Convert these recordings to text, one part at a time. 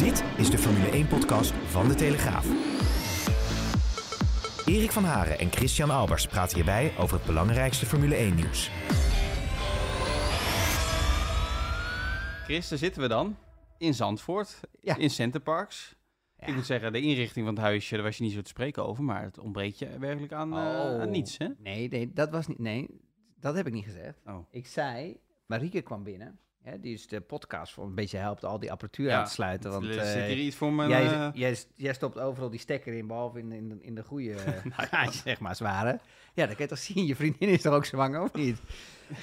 Dit is de Formule 1-podcast van De Telegraaf. Erik van Haren en Christian Albers praten hierbij over het belangrijkste Formule 1-nieuws. Chris, daar zitten we dan. In Zandvoort, Ja. in Centerparks. Ik moet zeggen, de inrichting van het huisje, daar was je niet zo te spreken over. Maar het ontbreekt je werkelijk aan, eh, Oh. aan niets, hè? Nee, nee, dat was niet. Nee, dat heb ik niet gezegd. Oh. Ik zei, Marieke kwam binnen. Hè, die is de podcast voor een beetje helpt al die apparatuur Ja, aan te sluiten. Want eh, zit hier iets voor mijn... jij, eh, jij, jij stopt overal die stekker in, behalve in, in, de, in de goede Nou gaatjes, zeg maar, zware. Ja, dan kan je toch zien, je vriendin is toch ook zwanger, of niet?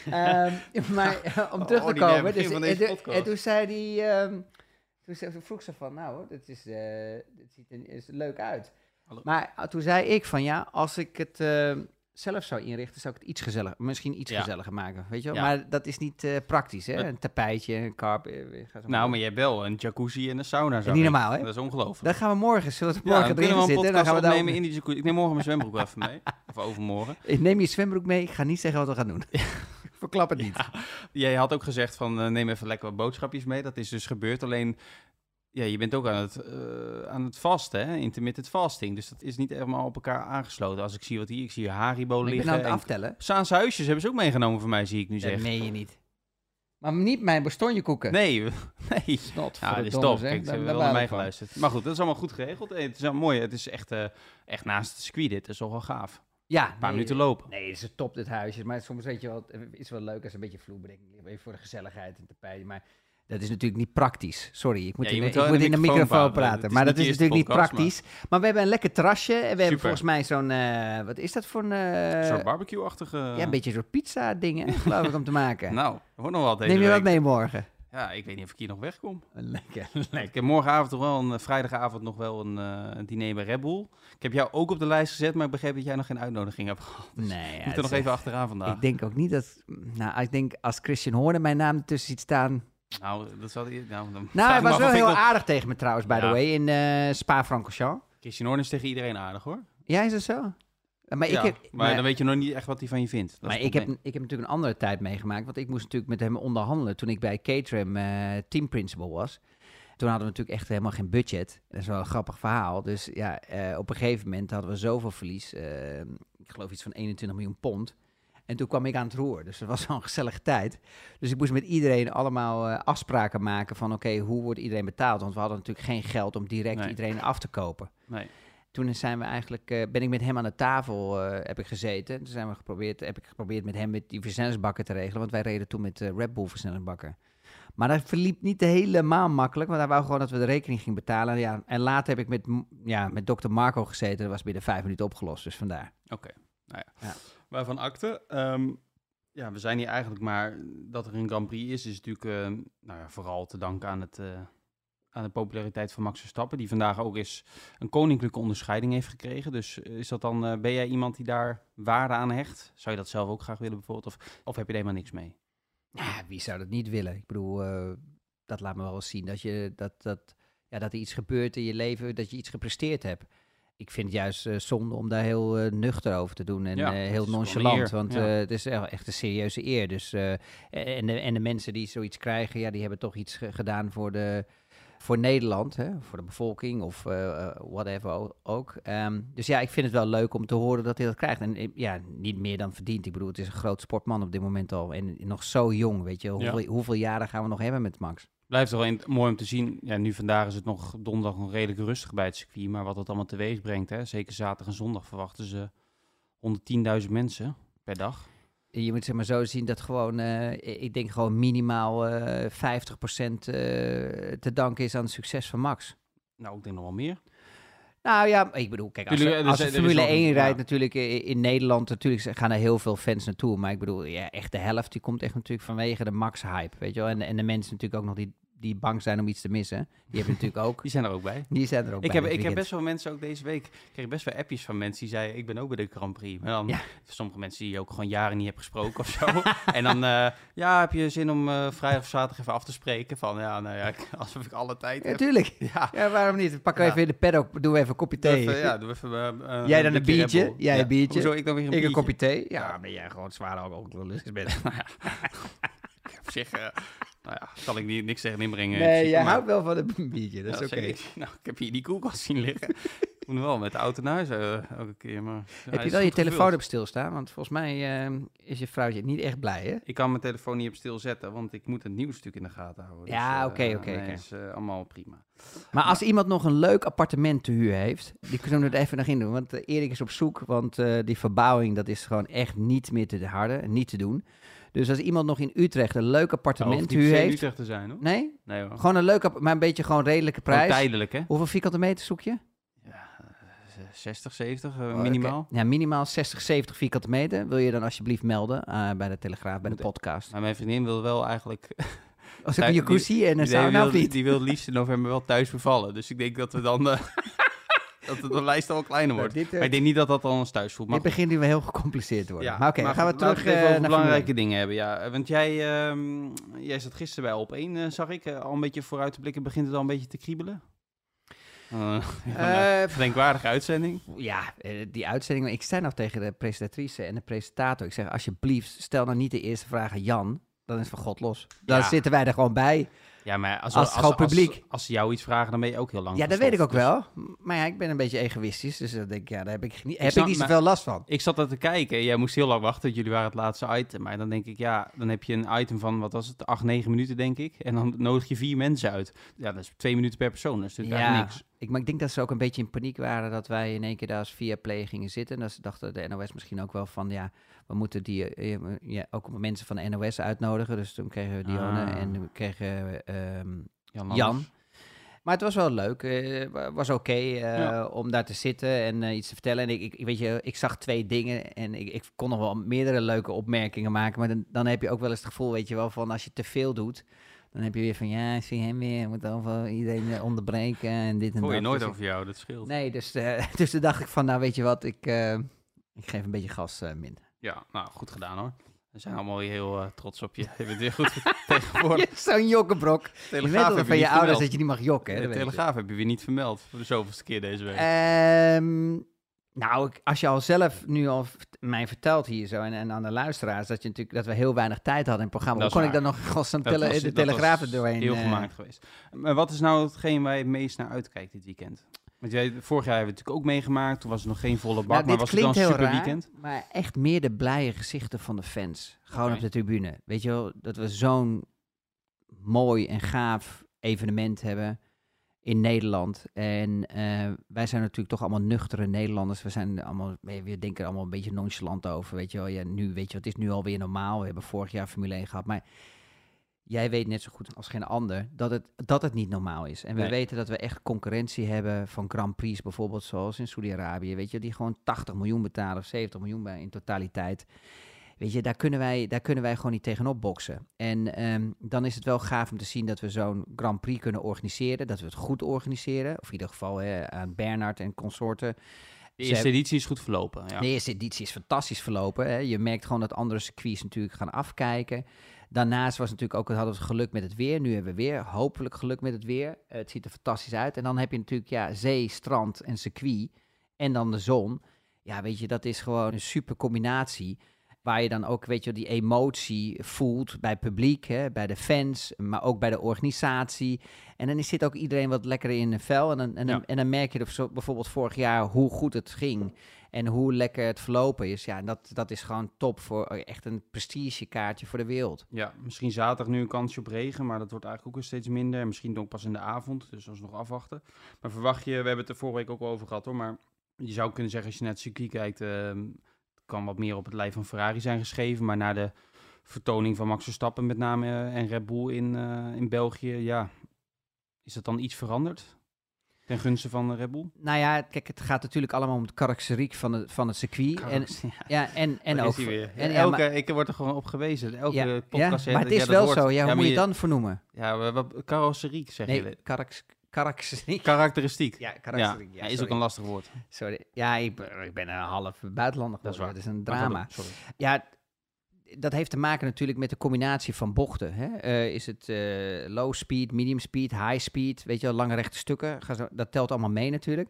Ehm, maar eh, om terug te komen, dus, en, toen- podcast. en toen zei hij, ehm, toen, zei- toen vroeg ze van, nou, hoor, dit, is, eh, dit ziet er is leuk uit. Hallo. Maar ah, toen zei ik van, ja, als ik het eh, zelf zou inrichten, zou ik het iets gezelliger, misschien iets Ja. gezelliger maken, weet je wel? Ja. Maar dat is niet eh, praktisch, hè? Een tapijtje, een carpet. eh, zo Nou, maar je hebt wel een jacuzzi en een sauna. zag Niet normaal, hè? Dat is ongelooflijk. Dan gaan we morgen, zullen we Ja, morgen dan kunnen erin we zitten? Dan gaan we daar opnemen in die jacuzzi. Ik neem morgen mijn zwembroek wel even mee. Of overmorgen. Ik neem je zwembroek mee. Ik ga niet zeggen wat we gaan doen. Verklap het niet. Jij had ook gezegd van eh, neem even lekker wat boodschapjes mee. Dat is dus gebeurd. Alleen, ja, je bent ook aan het, eh, aan het vasten, hè? intermittent fasting. Dus dat is niet helemaal op elkaar aangesloten. Als ik zie wat hier, ik zie hier Haribo ik ben liggen. aan het en aftellen. Saanse huisjes hebben ze ook meegenomen voor mij, zie ik nu zeggen. meen je niet. Maar niet mijn bastonjekoeken. Nee, nee. Snot, Ja, dat is top. Kijk, ze hebben wel naar mij van. geluisterd. Maar goed, dat is allemaal goed geregeld. Het is wel mooi. Het is echt, eh, echt naast het circuit dit. Dat is toch wel gaaf. Ja, Een paar minuten lopen. Nee, het is top dit huisje. Maar soms weet je wel, het is wel leuk als een beetje vloerbedekking. Even voor de gezelligheid en tapijt. Maar dat is natuurlijk niet praktisch. Sorry, ik moet, Ja, in, ik moet in de microfoon microfoon praten. Maar dat is natuurlijk niet praktisch. Maar... we hebben een lekker terrasje. En we hebben volgens mij zo'n, eh, wat is dat voor een... Een soort barbecue-achtige... ja, een beetje een soort pizza dingen, geloof ik, om te maken. Nou, wordt nog wat deze Neem je wat mee morgen? Ja, ik weet niet of ik hier nog wegkom. Lekker, Ik heb morgenavond toch wel een eh, vrijdagavond nog wel een, een diner bij Red Bull. Ik heb jou ook op de lijst gezet, maar ik begreep dat jij nog geen uitnodiging hebt gehad. Nee, Ik moet er nog even achteraan vandaag. Ik denk ook niet dat. Nou, ik denk als Christian Horner mijn naam ertussen ziet staan. Nou, dat zal hij. Nou, dan Nou, hij was wel heel aardig tegen me trouwens, by the way, in eh Spa-Francorchamps. Christian Horner is tegen iedereen aardig hoor. Ja, is dat zo? Maar Ja, ik heb. maar, maar- dan weet je nog niet echt wat hij van je vindt. Dat maar ik heb, ik heb natuurlijk een andere tijd meegemaakt. Want ik moest natuurlijk met hem onderhandelen toen ik bij Caterham eh team principal was. Toen hadden we natuurlijk echt helemaal geen budget. Dat is wel een grappig verhaal. Dus ja, eh, op een gegeven moment hadden we zoveel verlies. ik geloof iets van 21 miljoen pond. En toen kwam ik aan het roer. Dus dat was wel een gezellige tijd. Dus ik moest met iedereen allemaal eh, afspraken maken van... oké, hoe wordt iedereen betaald? Want we hadden natuurlijk geen geld om direct Nee. iedereen af te kopen. Nee. Toen zijn we eigenlijk, eh, ben ik met hem aan de tafel eh, heb ik gezeten. Toen zijn we geprobeerd, heb ik geprobeerd met hem met die versnellingsbakken te regelen. Want wij reden toen met Red Bull versnellingsbakken. Maar dat verliep niet helemaal makkelijk. Want hij wou gewoon dat we de rekening gingen betalen. Ja, en later heb ik met, ja, met dokter Marco gezeten. Dat was binnen vijf minuten opgelost. Dus vandaar. Oké, nou ja. Ja. Waarvan akte. Ehm, ja, we zijn hier eigenlijk maar... Dat er een Grand Prix is, is natuurlijk eh, nou ja, vooral te danken aan, het, eh, aan de populariteit van Max Verstappen. Die vandaag ook eens een koninklijke onderscheiding heeft gekregen. Dus eh, is dat dan, ben jij iemand die daar waarde aan hecht? Zou je dat zelf ook graag willen bijvoorbeeld? Of, of heb je er helemaal niks mee? Wie zou dat niet willen? Ik bedoel, dat laat me wel eens zien dat, je, dat, dat, ja, dat er iets gebeurt in je leven, dat je iets gepresteerd hebt. Ik vind het juist eh, zonde om daar heel eh, nuchter over te doen en Ja, eh, heel nonchalant. Want ja. het is echt een serieuze eer. Dus, en, de, en de mensen die zoiets krijgen, ja, die hebben toch iets ge- gedaan voor, de, voor Nederland, hè? voor de bevolking of eh, whatever ook. Ehm, dus ja, ik vind het wel leuk om te horen dat hij dat krijgt. En ja, niet meer dan verdient. Ik bedoel, het is een groot sportman op dit moment al. En nog zo jong, weet je. Hoeveel, hoeveel jaren gaan we nog hebben met Max? Blijft toch wel in- mooi om te zien. Ja, nu vandaag is het nog donderdag nog redelijk rustig bij het circuit. Maar wat dat allemaal teweeg brengt, hè? zeker zaterdag en zondag verwachten ze 110.000 mensen per dag. Je moet zeg maar zo zien dat gewoon, eh, ik denk gewoon minimaal eh 50% eh, te danken is aan het succes van Max. Nou, ik denk nog wel meer. Nou ja, ik bedoel, kijk, als, Formule nog een- 1 rijdt ja. natuurlijk in, in Nederland, natuurlijk gaan er heel veel fans naartoe. Maar ik bedoel, ja, echt de helft die komt echt natuurlijk vanwege de Max-hype, weet je wel. En, en de mensen natuurlijk ook nog die die bang zijn om iets te missen. Die hebben natuurlijk ook. Die zijn er ook bij. Die zijn er ook Ik bij heb, ik heb best wel mensen ook deze week, ik kreeg best wel appjes van mensen die zeiden, ik ben ook bij de Grand Prix. Maar dan, Ja. sommige mensen die je ook gewoon jaren niet hebt gesproken of zo. en dan, eh, ja, heb je zin om eh, vrijdag of zaterdag even af te spreken? Van, ja, nou ja, ik- alsof ik alle tijd Ja, heb. tuurlijk. Ja, Ja, waarom niet? Pakken we even in de paddock, doen we even een kopje thee. even, ja, doe even eh, Jij dan een biertje, jij een biertje. Hoezo ik dan weer een ik kopje thee. Ja, ben jij gewoon zwaar alcoholist bent. Op zich, nou ja, kan ik niet, niks tegen inbrengen. Nee, Ik jij maar- houdt wel van een biertje, dat is Ja, oké. Nou, ik heb hier die koelkast zien liggen. Ik moet wel met de auto naar huis eh, elke keer. Maar Heb je wel je telefoon op stilstaan? Want volgens mij eh, is je vrouwtje niet echt blij, hè? Ik kan mijn telefoon niet op stil zetten, want ik moet het nieuws natuurlijk in de gaten houden. Ja, eh, oké, oké, nee, oké. is eh, allemaal prima. Maar als iemand nog een leuk appartement te huur heeft, die kunnen we er even nog in doen. Want Erik is op zoek, want eh, die verbouwing, dat is gewoon echt niet meer te harde, en niet te doen. Dus als iemand nog in Utrecht een leuk appartement niet huur per se in heeft... Utrecht te zijn, hoor. Nee? Nee hoor. Gewoon een leuk, maar een beetje gewoon redelijke Gewoon prijs. tijdelijk, hè? Hoeveel vierkante meter zoek je? Ja, eh, 60, 70, eh, Oh, minimaal. Ja, minimaal 60, 70 vierkante meter. Wil je dan alsjeblieft melden eh, bij de Telegraaf, bij de podcast. Maar mijn vriendin wil wel eigenlijk... Als ik een jacuzzi en een sauna of niet? die wil liefst in november wel thuis bevallen. Dus ik denk dat we dan... eh, dat de lijst al kleiner wordt. dit, eh, maar ik denk niet dat dat al ons thuis voelt. Maar Dit begint nu wel heel gecompliceerd te worden. Ja, maar oké, dan gaan we terug het even eh, over naar belangrijke dingen hebben. Ja, Eh, want jij, ehm, jij zat gisteren bij op 1, zag ik. al een beetje vooruit te blikken. Begint het al een beetje te kriebelen? 1. ja, Gedenkwaardige uitzending. Ja, die uitzending. Ik zei nog tegen de presentatrice en de presentator. Ik zeg, alsjeblieft, stel nou niet de eerste vraag aan Jan. Dan is het van God los. Dan Ja. zitten wij er gewoon bij. Ja, maar als, Als het gewoon publiek. Als, ze jou iets vragen, dan ben je ook heel lang Ja, dat weet ik ook. Dus wel. Maar ja, ik ben een beetje egoïstisch. Dus dan denk ik, ja, daar heb ik niet, heb ik niet zoveel last van. Ik zat er te kijken. Jij moest heel lang wachten. Jullie waren het laatste item. Maar dan denk ik, ja, dan heb je een item van, wat was het, 8, 9 minuten, denk ik. En dan nodig je vier mensen uit. Ja, dat is twee minuten per persoon. Dat is natuurlijk Ja, eigenlijk niks. ik, maar ik denk dat ze ook een beetje in paniek waren dat wij in één keer daar als via play gingen zitten. En dat ze dachten de NOS misschien ook wel van, ja, we moeten die, eh, eh, ja, ook mensen van de NOS uitnodigen. Dus toen kregen we Dionne Ah. en we kregen we, ehm, Jan. Maar het was wel leuk. eh, wa- was oké eh, Ja. om daar te zitten en eh, iets te vertellen. En ik, ik, weet je, ik zag twee dingen en ik, ik kon nog wel meerdere leuke opmerkingen maken. Maar dan, dan heb je ook wel eens het gevoel, weet je wel, van als je te veel doet. Dan heb je weer van, ja, ik zie hem weer. Moet overal iedereen eh, onderbreken en dit en Hoor je dat. nooit Dus over jou, dat scheelt. Nee, dus, eh, dus toen dacht ik van, nou weet je wat, ik, eh, ik geef een beetje gas eh, minder. Ja, nou, goed gedaan hoor. We zijn allemaal heel eh, trots op je. Je bent weer goed tegenwoordig. Zo'n jokkenbrok. Je weet Telegraaf wel heb van je ouders dat je niet mag jokken. Hè? De weet je. Telegraaf heb je weer niet vermeld. Voor de zoveelste keer deze week. Ehm, nou, ik- als je al zelf nu al mij vertelt hier zo en, en aan de luisteraars dat je natuurlijk dat we heel weinig tijd hadden in het programma, Dat hoe kon ik dan nog godsnaam tele- was- de telegraaf er doorheen? Heel eh, gemaakt geweest. Maar wat is nou hetgeen waar je het meest naar uitkijkt dit weekend? Want jij, vorig jaar hebben we het natuurlijk ook meegemaakt. Toen was het nog geen volle bak, Nou, maar was het dan een super raar, weekend? maar echt meer de blije gezichten van de fans. Gewoon op de tribune. Weet je wel, dat we zo'n mooi en gaaf evenement hebben in Nederland. En eh, wij zijn natuurlijk toch allemaal nuchtere Nederlanders. We zijn allemaal, we denken er allemaal een beetje nonchalant over. Weet je wel, ja, nu, weet je, wat, het is nu alweer normaal. We hebben vorig jaar Formule 1 gehad, maar jij weet net zo goed als geen ander dat het, dat het niet normaal is. En we Nee. weten dat we echt concurrentie hebben van Grand Prix bijvoorbeeld, zoals in Saudi-Arabië. Weet je, die gewoon 80 miljoen betalen of 70 miljoen bij in totaliteit. Weet je, daar kunnen wij, daar kunnen wij gewoon niet tegenop boksen. En ehm, dan is het wel gaaf om te zien dat we zo'n Grand Prix kunnen organiseren. Dat we het goed organiseren. Of in ieder geval hè, aan Bernard en consorten. De eerste hebben- editie is goed verlopen. Ja. de eerste editie is fantastisch verlopen. Hè. Je merkt gewoon dat andere circuits natuurlijk gaan afkijken. Daarnaast was natuurlijk ook, hadden we geluk met het weer. Nu hebben we weer hopelijk geluk met het weer. Eh, het ziet er fantastisch uit. En dan heb je natuurlijk ja, zee, strand en circuit. En dan de zon. Ja, weet je, dat is gewoon een super combinatie. Waar je dan ook, weet je, die emotie voelt bij het publiek, hè, bij de fans, maar ook bij de organisatie. En dan zit ook iedereen wat lekker in een vel. En dan, en dan, Ja. en dan merk je dat zo- bijvoorbeeld vorig jaar hoe goed het ging. En hoe lekker het verlopen is. Ja, en dat, dat is gewoon top voor eh, echt een prestigekaartje voor de wereld. Ja, misschien zaterdag nu een kansje op regen, maar dat wordt eigenlijk ook weer steeds minder. En misschien ook pas in de avond, dus dat is nog afwachten. Maar verwacht je, we hebben het er vorige week ook al over gehad hoor, maar je zou kunnen zeggen als je naar het circuit kijkt, ehm, kan wat meer op het lijf van Ferrari zijn geschreven, maar na de vertoning van Max Verstappen met name eh, en Red Bull in, eh, in België, ja, is dat dan iets veranderd? Ten gunste van Red Bull? Nou ja, kijk, het gaat natuurlijk allemaal om het karakteriek van het, van het circuit. En, ja, en, en ook... En, ja, elke, maar- ik word er gewoon op gewezen. Elke ja, ja, podcast maar het is wel zo. Ja, hoe moet je het dan vernoemen? Ja, wat- carrosseriek zeg je. Karaks, karakteriek. Karakteristiek. Ja, Ja, karakteriek. Ja, is ook een lastig woord. Sorry. Ja, ik, ben- ik ben een half buitenlander Dat is waar. Dat is een drama. Sorry. Ja, dat heeft te maken natuurlijk met de combinatie van bochten. Hè? Eh, is het eh, low speed, medium speed, high speed? Weet je wel, lange rechte stukken. Dat telt allemaal mee natuurlijk.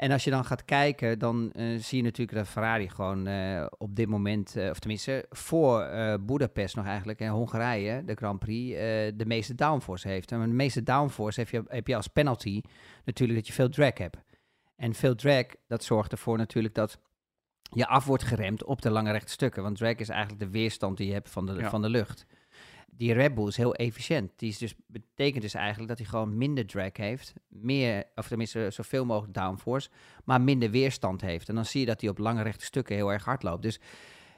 En als je dan gaat kijken, dan eh, zie je natuurlijk dat Ferrari gewoon eh, op dit moment, eh, of tenminste voor Budapest nog eigenlijk, en Hongarije, de Grand Prix, de meeste downforce heeft. En de meeste downforce heb je, heb je als penalty natuurlijk dat je veel drag hebt. En veel drag, dat zorgt ervoor natuurlijk dat je af wordt geremd op de lange rechte stukken. Want drag is eigenlijk de weerstand die je hebt van de, Ja. van de lucht. Die Red Bull is heel efficiënt. Die is dus, betekent dus eigenlijk dat hij gewoon minder drag heeft. Meer, of tenminste zoveel mogelijk downforce. Maar minder weerstand heeft. En dan zie je dat hij op lange rechte stukken heel erg hard loopt. Dus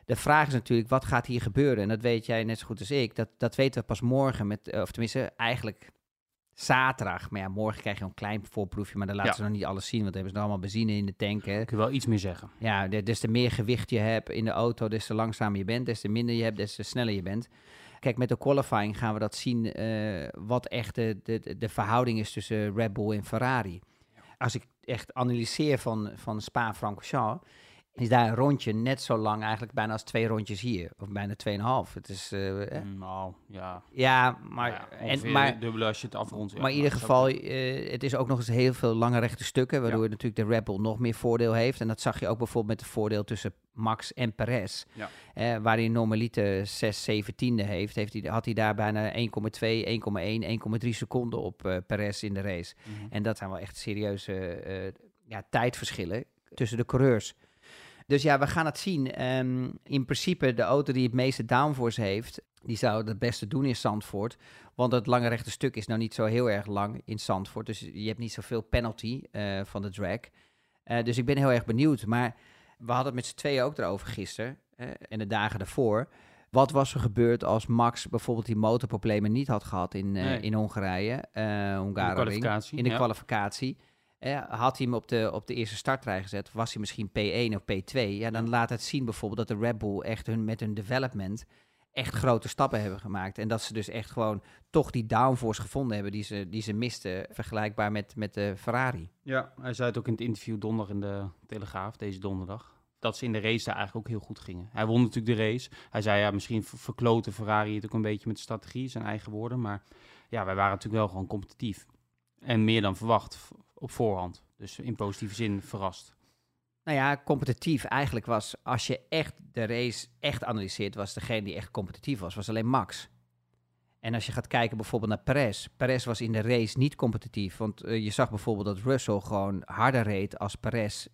de vraag is natuurlijk, wat gaat hier gebeuren? En dat weet jij net zo goed als ik. Dat, dat weten we pas morgen. Met, eh, of tenminste, eigenlijk zaterdag. Maar ja, morgen krijg je een klein voorproefje. Maar dan laten Ja. ze nog niet alles zien. Want dan hebben ze nog allemaal benzine in de tank. Hè. Ik wil wel iets meer zeggen. Ja, de- des te meer gewicht je hebt in de auto, des te langzamer je bent. Des te minder je hebt, des te sneller je bent. Kijk, met de qualifying gaan we dat zien eh, wat echt de, de, de verhouding is tussen Red Bull en Ferrari. Als ik echt analyseer van, van Spa-Francorchamps, is daar een rondje net zo lang eigenlijk bijna als twee rondjes hier. Of bijna tweeënhalf. Het is, eh, eh, Mm, Nou, ja. ja, maar, ja, en, maar, dubbele als je het afrondt. ja. maar in ieder geval, eh, het is ook nog eens heel veel lange rechte stukken, waardoor Ja. natuurlijk de Red Bull nog meer voordeel heeft. En dat zag je ook bijvoorbeeld met het voordeel tussen Max en Perez. Ja. Eh, waar hij normaliter 6, 7 tiende heeft, heeft hij, had hij daar bijna 1,2, 1,1, 1,3 seconden op eh Perez in de race. Mhm. En dat zijn wel echt serieuze eh, ja, tijdverschillen tussen de coureurs. Dus ja, we gaan het zien. Ehm, in principe, de auto die het meeste downforce heeft, die zou het beste doen in Zandvoort. Want het lange rechte stuk is nou niet zo heel erg lang in Zandvoort. Dus je hebt niet zoveel penalty eh, van de drag. Eh, dus ik ben heel erg benieuwd. Maar we hadden het met z'n tweeën ook erover gisteren eh, en de dagen daarvoor. Wat was er gebeurd als Max bijvoorbeeld die motorproblemen niet had gehad in, Nee. in Hongarije, In de kwalificatie. in de ja. kwalificatie? Eh, had hij hem op de, op de eerste startrij gezet, was hij misschien P1 of P2. Ja, dan laat het zien bijvoorbeeld dat de Red Bull echt hun, met hun development echt grote stappen hebben gemaakt. En dat ze dus echt gewoon toch die downforce gevonden hebben die ze, die ze misten, vergelijkbaar met, met de Ferrari. Ja, hij zei het ook in het interview donderdag in de Telegraaf, deze donderdag. Dat ze in de race daar eigenlijk ook heel goed gingen. Hij won natuurlijk de race. Hij zei ja, misschien ver- verkloten Ferrari het ook een beetje met de strategie, zijn eigen woorden. Maar ja, wij waren natuurlijk wel gewoon competitief. En meer dan verwacht op voorhand. Dus in positieve zin verrast. Nou ja, competitief eigenlijk was, als je echt de race echt analyseert, was degene die echt competitief was, was alleen Max. En als je gaat kijken bijvoorbeeld naar Perez. Perez was in de race niet competitief. Want eh, je zag bijvoorbeeld dat Russell gewoon harder reed als Perez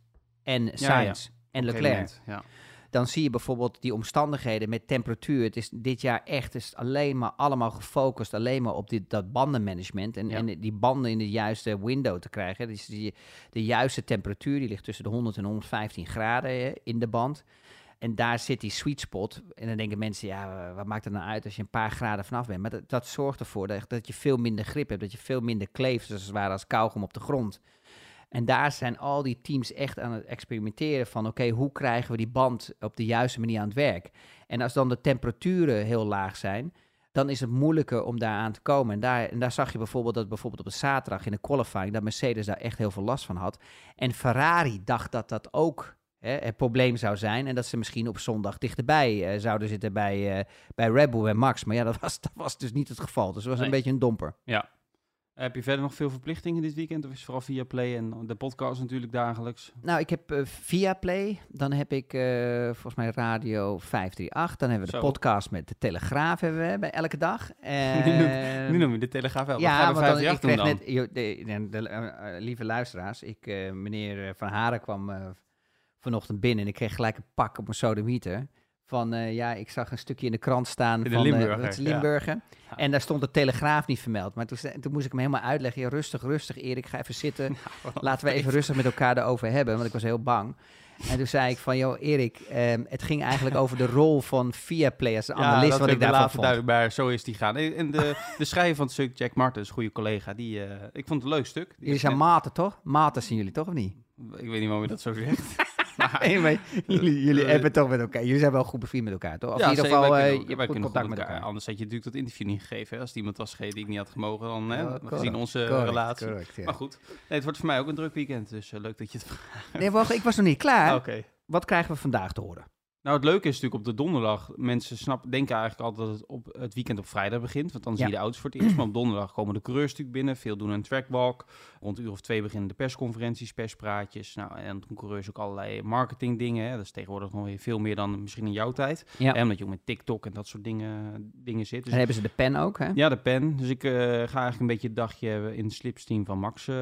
en Sainz en Leclerc. moment, Ja. Dan zie je bijvoorbeeld die omstandigheden met temperatuur. Het is dit jaar echt is alleen maar allemaal gefocust alleen maar op dit, dat bandenmanagement. En, Ja. en die banden in de juiste window te krijgen. Dus die, de juiste temperatuur, die ligt tussen de 100 en 115 graden eh, in de band. En daar zit die sweet spot. En dan denken mensen, ja, wat maakt het nou uit als je een paar graden vanaf bent? Maar dat, dat zorgt ervoor dat, dat je veel minder grip hebt. Dat je veel minder kleeft, als het ware, als kauwgom op de grond. En daar zijn al die teams echt aan het experimenteren van... oké, hoe krijgen we die band op de juiste manier aan het werk? En als dan de temperaturen heel laag zijn... dan is het moeilijker om daar aan te komen. En daar, en daar zag je bijvoorbeeld dat bijvoorbeeld op de zaterdag in de qualifying... dat Mercedes daar echt heel veel last van had. En Ferrari dacht dat dat ook hè, het probleem zou zijn... en dat ze misschien op zondag dichterbij eh, zouden zitten bij, eh, bij Red Bull en Max. Maar ja, dat was, dat was dus niet het geval. Dus het was Nee. een beetje een domper. ja. Heb je verder nog veel verplichtingen dit weekend? Of is het vooral via Play en de podcast natuurlijk dagelijks? Nou, ik heb eh, via Play, dan heb ik eh, volgens mij Radio 538. Dan hebben we de Zo. podcast met de Telegraaf hebben we bij elke dag. nu, noem, Eh, nu noem je de Telegraaf wel. Ja, want dan, ik 538 doen kreeg dan? net, de, de, de, eh, eh, lieve luisteraars, ik, eh, meneer eh, Van Haren kwam eh, vanochtend binnen en ik kreeg gelijk een pak op mijn sodemieter. Van, eh, ja, ik zag een stukje in de krant staan de van Limburger, ja. Limburger. Ja. En daar stond de Telegraaf niet vermeld. Maar toen, toen moest ik hem helemaal uitleggen. Ja, rustig, rustig Erik, ga even zitten. Laten we even rustig met elkaar erover hebben, want ik was heel bang. En toen zei ik van, joh Erik, ehm, het ging eigenlijk over de rol van Viaplay als Ja, analist, wat ik daarvan vond. duidelijk, maar zo is die gaan. En de, de schrijver van het stuk, Jack Martens, goede collega, die, eh, ik vond het een leuk stuk. Die Jullie zijn maten, toch? Maten zijn jullie, toch, of niet? Ik weet niet waarom je dat zo zegt. Maar- Anyway, jullie, jullie Eh, hebben toch met elkaar. Jullie zijn wel goed bevriend met elkaar, toch? Of ja, in ieder geval, eh, je hebt goed contact goed met elkaar. Anders had je natuurlijk dat interview niet gegeven. Hè, als het iemand was gegeven die ik niet had gemogen, dan hè, gezien correct, onze correct, relatie. correct, ja. Maar goed, nee, het wordt voor mij ook een druk weekend. Dus eh, leuk dat je het vraagt. Nee, wacht, ik was nog niet klaar. Oké. Wat krijgen we vandaag te horen? Nou, het leuke is natuurlijk op de donderdag. Mensen snappen, denken eigenlijk altijd dat het op het weekend op vrijdag begint. Want dan zie je de auto's voor het eerst. Maar op donderdag komen de coureurs natuurlijk binnen. Veel doen een trackwalk. Rond een uur of twee beginnen de persconferenties, perspraatjes. Nou, en doen coureurs ook allerlei marketing dingen. Hè. Dat is tegenwoordig nog weer veel meer dan misschien in jouw tijd. Ja. Hè, omdat je ook met TikTok en dat soort dingen, dingen zit. Dus Dan hebben ze de pen ook, hè? ja, de pen. Dus ik eh, ga eigenlijk een beetje het dagje in het slipsteam van Max eh,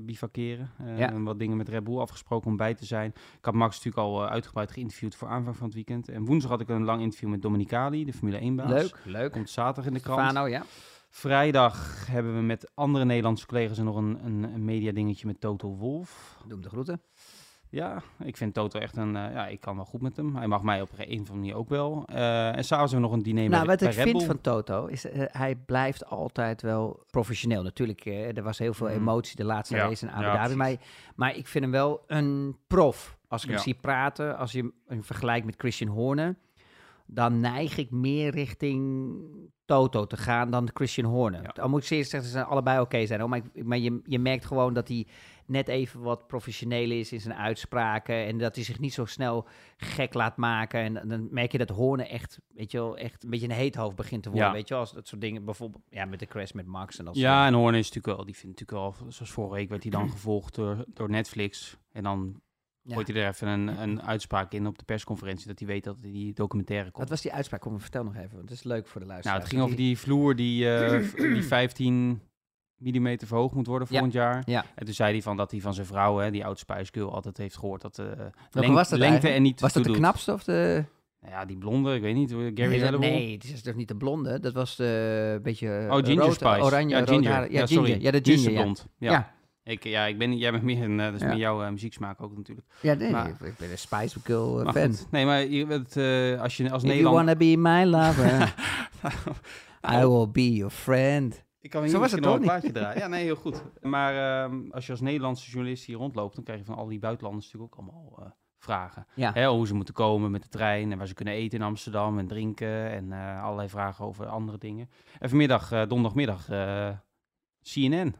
bivakeren. Ja. En wat dingen met Red Bull afgesproken om bij te zijn. Ik had Max natuurlijk al uitgebreid geïnterviewd voor aanvang van het weekend. En woensdag had ik een lang interview met Domenicali, de Formule 1-baas. Leuk, leuk. Komt zaterdag in de krant. Fano, ja. Vrijdag hebben we met andere Nederlandse collega's nog een, een, een media dingetje met Toto Wolf. Doe hem de groeten. Ja, ik vind Toto echt een... eh, ja, ik kan wel goed met hem. Hij mag mij op een of andere manier ook wel. Eh, en s'avonds hebben we nog een diner Nou, bij, wat bij ik Red vind Bull. van Toto is, eh, hij blijft altijd wel professioneel. Natuurlijk, eh, er was heel veel Mhm. emotie de laatste Ja, race in Abu Dhabi. Maar, maar ik vind hem wel een prof. Als ik hem zie praten, als je hem vergelijkt met Christian Horner, dan neig ik meer richting Toto te gaan dan Christian Horner. Ja. Al moet ik zeer zeggen, ze zijn allebei oké zijn. hoor, Maar, ik- maar je, je merkt gewoon dat hij net even wat professioneel is in zijn uitspraken. En dat hij zich niet zo snel gek laat maken. En dan merk je dat Horner echt, weet je wel, echt een beetje een heet hoofd begint te worden. Ja. Weet je wel, als dat soort dingen. Bijvoorbeeld ja, met de crash met Max en dat soort Ja, en Horner is natuurlijk wel, die vindt natuurlijk wel, zoals vorige week werd hij dan gevolgd door, door Netflix. En dan Ja. gooit hij er even een, een uitspraak in op de persconferentie, dat hij weet dat die documentaire komt. Wat was die uitspraak? Kom, vertel nog even, want het is leuk voor de nou, luisteraars. het ging over die vloer die, eh, die 15 mm verhoogd moet worden Ja. volgend jaar. Ja. En toen zei hij van dat hij van zijn vrouw, hè, die oud Spice Girl, altijd heeft gehoord dat eh Welke leng- was dat lengte en niet Was dat de knapste of de... Nou ja, die blonde, ik weet niet, Gary nee, nee, het is toch niet de blonde. Dat was de beetje Oh, Ginger rood, Spice. oranje, ja, ginger. haar- Ja, Ja, ginger. sorry. Ja, de ginger, ja. blond. Ja. Ik, ja, ik ben, jij bent meer een, eh, dat is Ja. meer jouw eh, muzieksmaak ook natuurlijk. Ja, nee, Maar- nee, ik ben een Spice Girl eh, fan. goed, nee, maar je, het, eh, als je als If you Nederland... wanna be my lover, I will be your friend. Ik kan Zo hier was misschien het nog een plaatje draaien. Ja, nee, heel goed. Maar ehm, als je als Nederlandse journalist hier rondloopt, dan krijg je van al die buitenlanders natuurlijk ook allemaal eh, vragen. Ja. Hè, hoe ze moeten komen met de trein en waar ze kunnen eten in Amsterdam en drinken en eh, allerlei vragen over andere dingen. En vanmiddag, eh, donderdagmiddag, eh, CNN.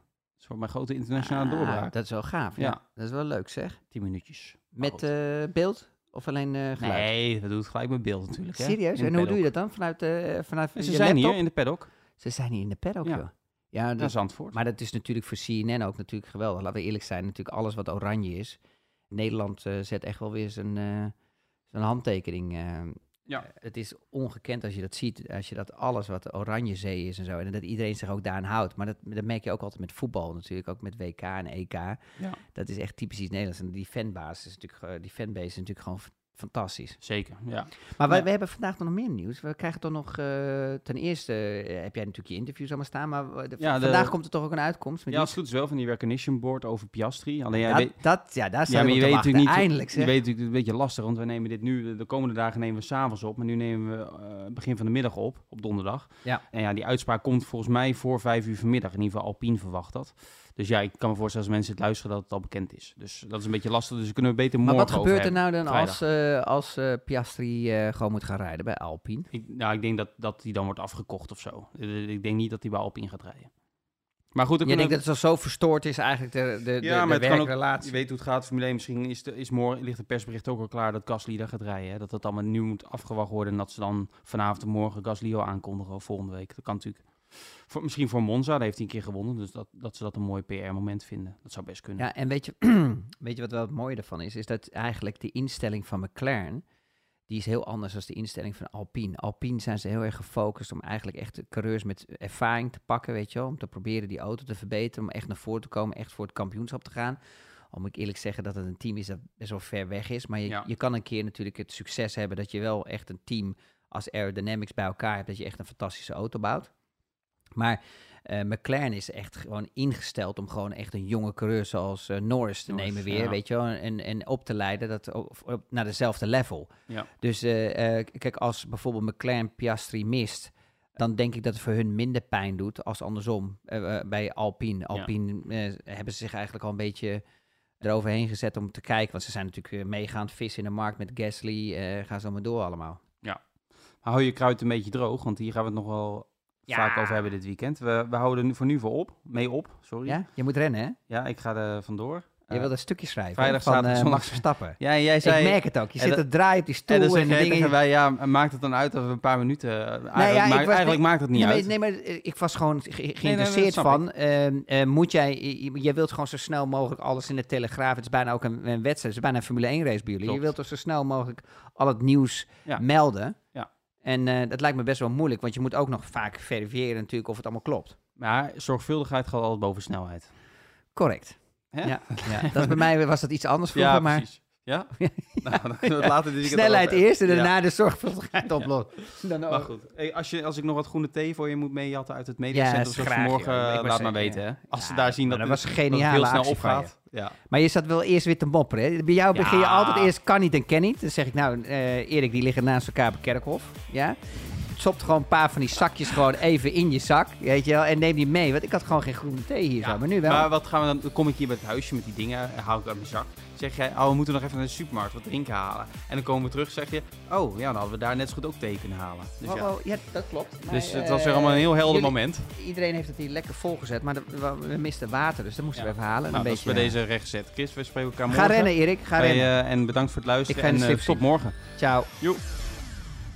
Is voor mijn grote internationale Ah, doorbraak. dat is wel gaaf, ja. Ja. Dat is wel leuk, zeg. Tien minuutjes. Met eh, beeld of alleen eh, geluid? Nee, dat doet gelijk met beeld natuurlijk. Hè? Serieus? En hoe doe je dat dan? Vanuit, eh vanuit Ze je zijn laptop? hier in de paddock. Ze zijn hier in de paddock, Ja. joh. Ja, dat, Zandvoort. maar dat is natuurlijk voor CNN ook natuurlijk geweldig. Laten we eerlijk zijn, natuurlijk alles wat oranje is. Nederland zet echt wel weer zijn, zijn handtekening. Eh. Ja. Het is ongekend als je dat ziet, als je dat alles wat de oranje zee is en zo. En dat iedereen zich ook daaraan houdt. Maar dat, dat merk je ook altijd met voetbal natuurlijk, ook met WK en EK. Ja. Dat is echt typisch iets Nederlands. En die fanbase is natuurlijk, eh, die fanbase is natuurlijk gewoon fantastisch. Zeker, ja. Maar wij, Ja. we hebben vandaag nog meer nieuws. We krijgen toch nog, eh, ten eerste eh, heb jij natuurlijk je interviews allemaal staan, maar we- de- Ja, de- vandaag komt er toch ook een uitkomst? Met Ja, als het goed is wel van die recognition board over Piastri. Alleen jij dat, weet, dat, ja, daar ja, zijn maar we je weet natuurlijk niet. Eindelijk je weet natuurlijk een beetje lastig, want we nemen dit nu de, de komende dagen nemen we s'avonds op, maar nu nemen we eh, begin van de middag op, op donderdag. Ja. En ja, die uitspraak komt volgens mij voor vijf uur vanmiddag. In ieder geval Alpine verwacht dat. Dus ja, ik kan me voorstellen als mensen het luisteren dat het al bekend is. Dus dat is een beetje lastig. Dus we kunnen we beter maar morgen wat gebeurt er nou dan vrijdag. als, eh, als eh, Piastri eh, gewoon moet gaan rijden bij Alpine? Ik, nou, ik denk dat, dat die dan wordt afgekocht of zo. Ik denk niet dat hij bij Alpine gaat rijden. Maar goed, Je denkt dat het zo verstoord is eigenlijk de, de, de, Ja, de maar het kan ook- werkrelatie? Je weet hoe het gaat, Formule 1. Misschien is, de, is morgen, ligt het persbericht ook al klaar dat Gasly daar gaat rijden. Hè? Dat dat allemaal nu moet afgewacht worden. En dat ze dan vanavond en morgen Gasly al aankondigen of volgende week. Dat kan natuurlijk. Voor, misschien voor Monza, daar heeft hij een keer gewonnen. Dus dat, dat ze dat een mooi PR-moment vinden. Dat zou best kunnen. Ja, en weet je, weet je wat wel het mooie ervan is? Is dat eigenlijk de instelling van McLaren, die is heel anders dan de instelling van Alpine. Alpine zijn ze heel erg gefocust om eigenlijk echt de coureurs met ervaring te pakken, weet je wel. Om te proberen die auto te verbeteren, om echt naar voren te komen, echt voor het kampioenschap te gaan. Al moet ik eerlijk zeggen dat het een team is dat best wel ver weg is. Maar je, Ja. je kan een keer natuurlijk het succes hebben dat je wel echt een team als aerodynamics bij elkaar hebt, dat je echt een fantastische auto bouwt. Maar eh, McLaren is echt gewoon ingesteld om gewoon echt een jonge coureur zoals eh, Norris te Norris, nemen weer, ja. weet je wel, en, en op te leiden dat, op, op- naar dezelfde level. Ja. Dus eh, kijk, als bijvoorbeeld McLaren Piastri mist, dan denk ik dat het voor hun minder pijn doet als andersom bij Alpine. Alpine hebben ze zich eigenlijk al een beetje eroverheen gezet om te kijken, want ze zijn natuurlijk meegaand vissen in de markt met Gasly, gaan zo maar door allemaal. Maar hou je kruid een beetje droog, want hier gaan we het nog wel Ja. vaak over hebben dit weekend. We, we houden er nu voor nu voor op, mee op, sorry. Ja, je moet rennen, hè? Ja, ik ga er vandoor. Je Eh, wil een stukje schrijven vrijdag, van zaterdag, zondag. Max Verstappen. Ja, en jij zei... ik merk het ook. Je en zit te draaien op die stoel en en, dingen... tegen wij, ja, maakt het dan uit dat we een paar minuten... eh, Eigenlijk, ja, ik maakt, was- eigenlijk maakt het niet nee, uit. Nee, maar ik was gewoon ge- nee, geïnteresseerd van... eh, moet jij... je- Jij wilt gewoon zo snel mogelijk alles in de Telegraaf... Het is bijna ook een, een wedstrijd. Het is bijna een Formule 1 race bij jullie. Je wilt er zo snel mogelijk al het nieuws Ja. melden. En eh, dat lijkt me best wel moeilijk. Want je moet ook nog vaak verifiëren natuurlijk of het allemaal klopt. Maar zorgvuldigheid gaat altijd boven snelheid. Correct. Hè? Ja, ja. Dat bij mij was dat iets anders vroeger, Ja, maar... precies. Ja? nou, dan kunnen we het later dit weekend Snelheid eerst en daarna de zorgvuldigheid oplossen. Dan Ja, ook. maar goed. Hey, als, je, als ik nog wat groene thee voor je moet meejatten uit het Ja, mediacentrum, graag, vanmorgen, eh, laat maar zeggen, weten. Hè? Als ja, ze daar zien dat, dat het, was een dat het heel snel opgaat. Ja. Maar je zat wel eerst weer te mopperen. Hè? Bij jou begin je Ja. altijd eerst kan niet en ken niet. Dan zeg ik nou, eh, Erik, die liggen naast elkaar op kerkhof. Ja? Stopt gewoon een paar van die zakjes gewoon even in je zak. Weet je wel, en neem die mee. Want ik had gewoon geen groene thee hier Ja, zo. Maar nu wel. Maar wat gaan we dan? Dan kom ik hier bij het huisje met die dingen, eh, haal ik uit mijn zak. Zeg jij, oh, we moeten nog even naar de supermarkt wat drinken halen. En dan komen we terug, zeg je, oh, ja, dan hadden we daar net zo goed ook thee kunnen halen. Dus, Oh, ja. oh, ja, dat klopt. Maar, dus het eh, was weer allemaal een heel helder jullie- moment. Iedereen heeft het hier lekker volgezet. Maar de- we, we misten water, dus dat moesten Ja. we even halen. En Nou, een dat is beetje, bij deze rechtgezet. Chris, we spreken elkaar Ga morgen. rennen, Erik. Ga rennen. eh, en bedankt voor het luisteren. Ik ga en eh, stip tot morgen. Ciao.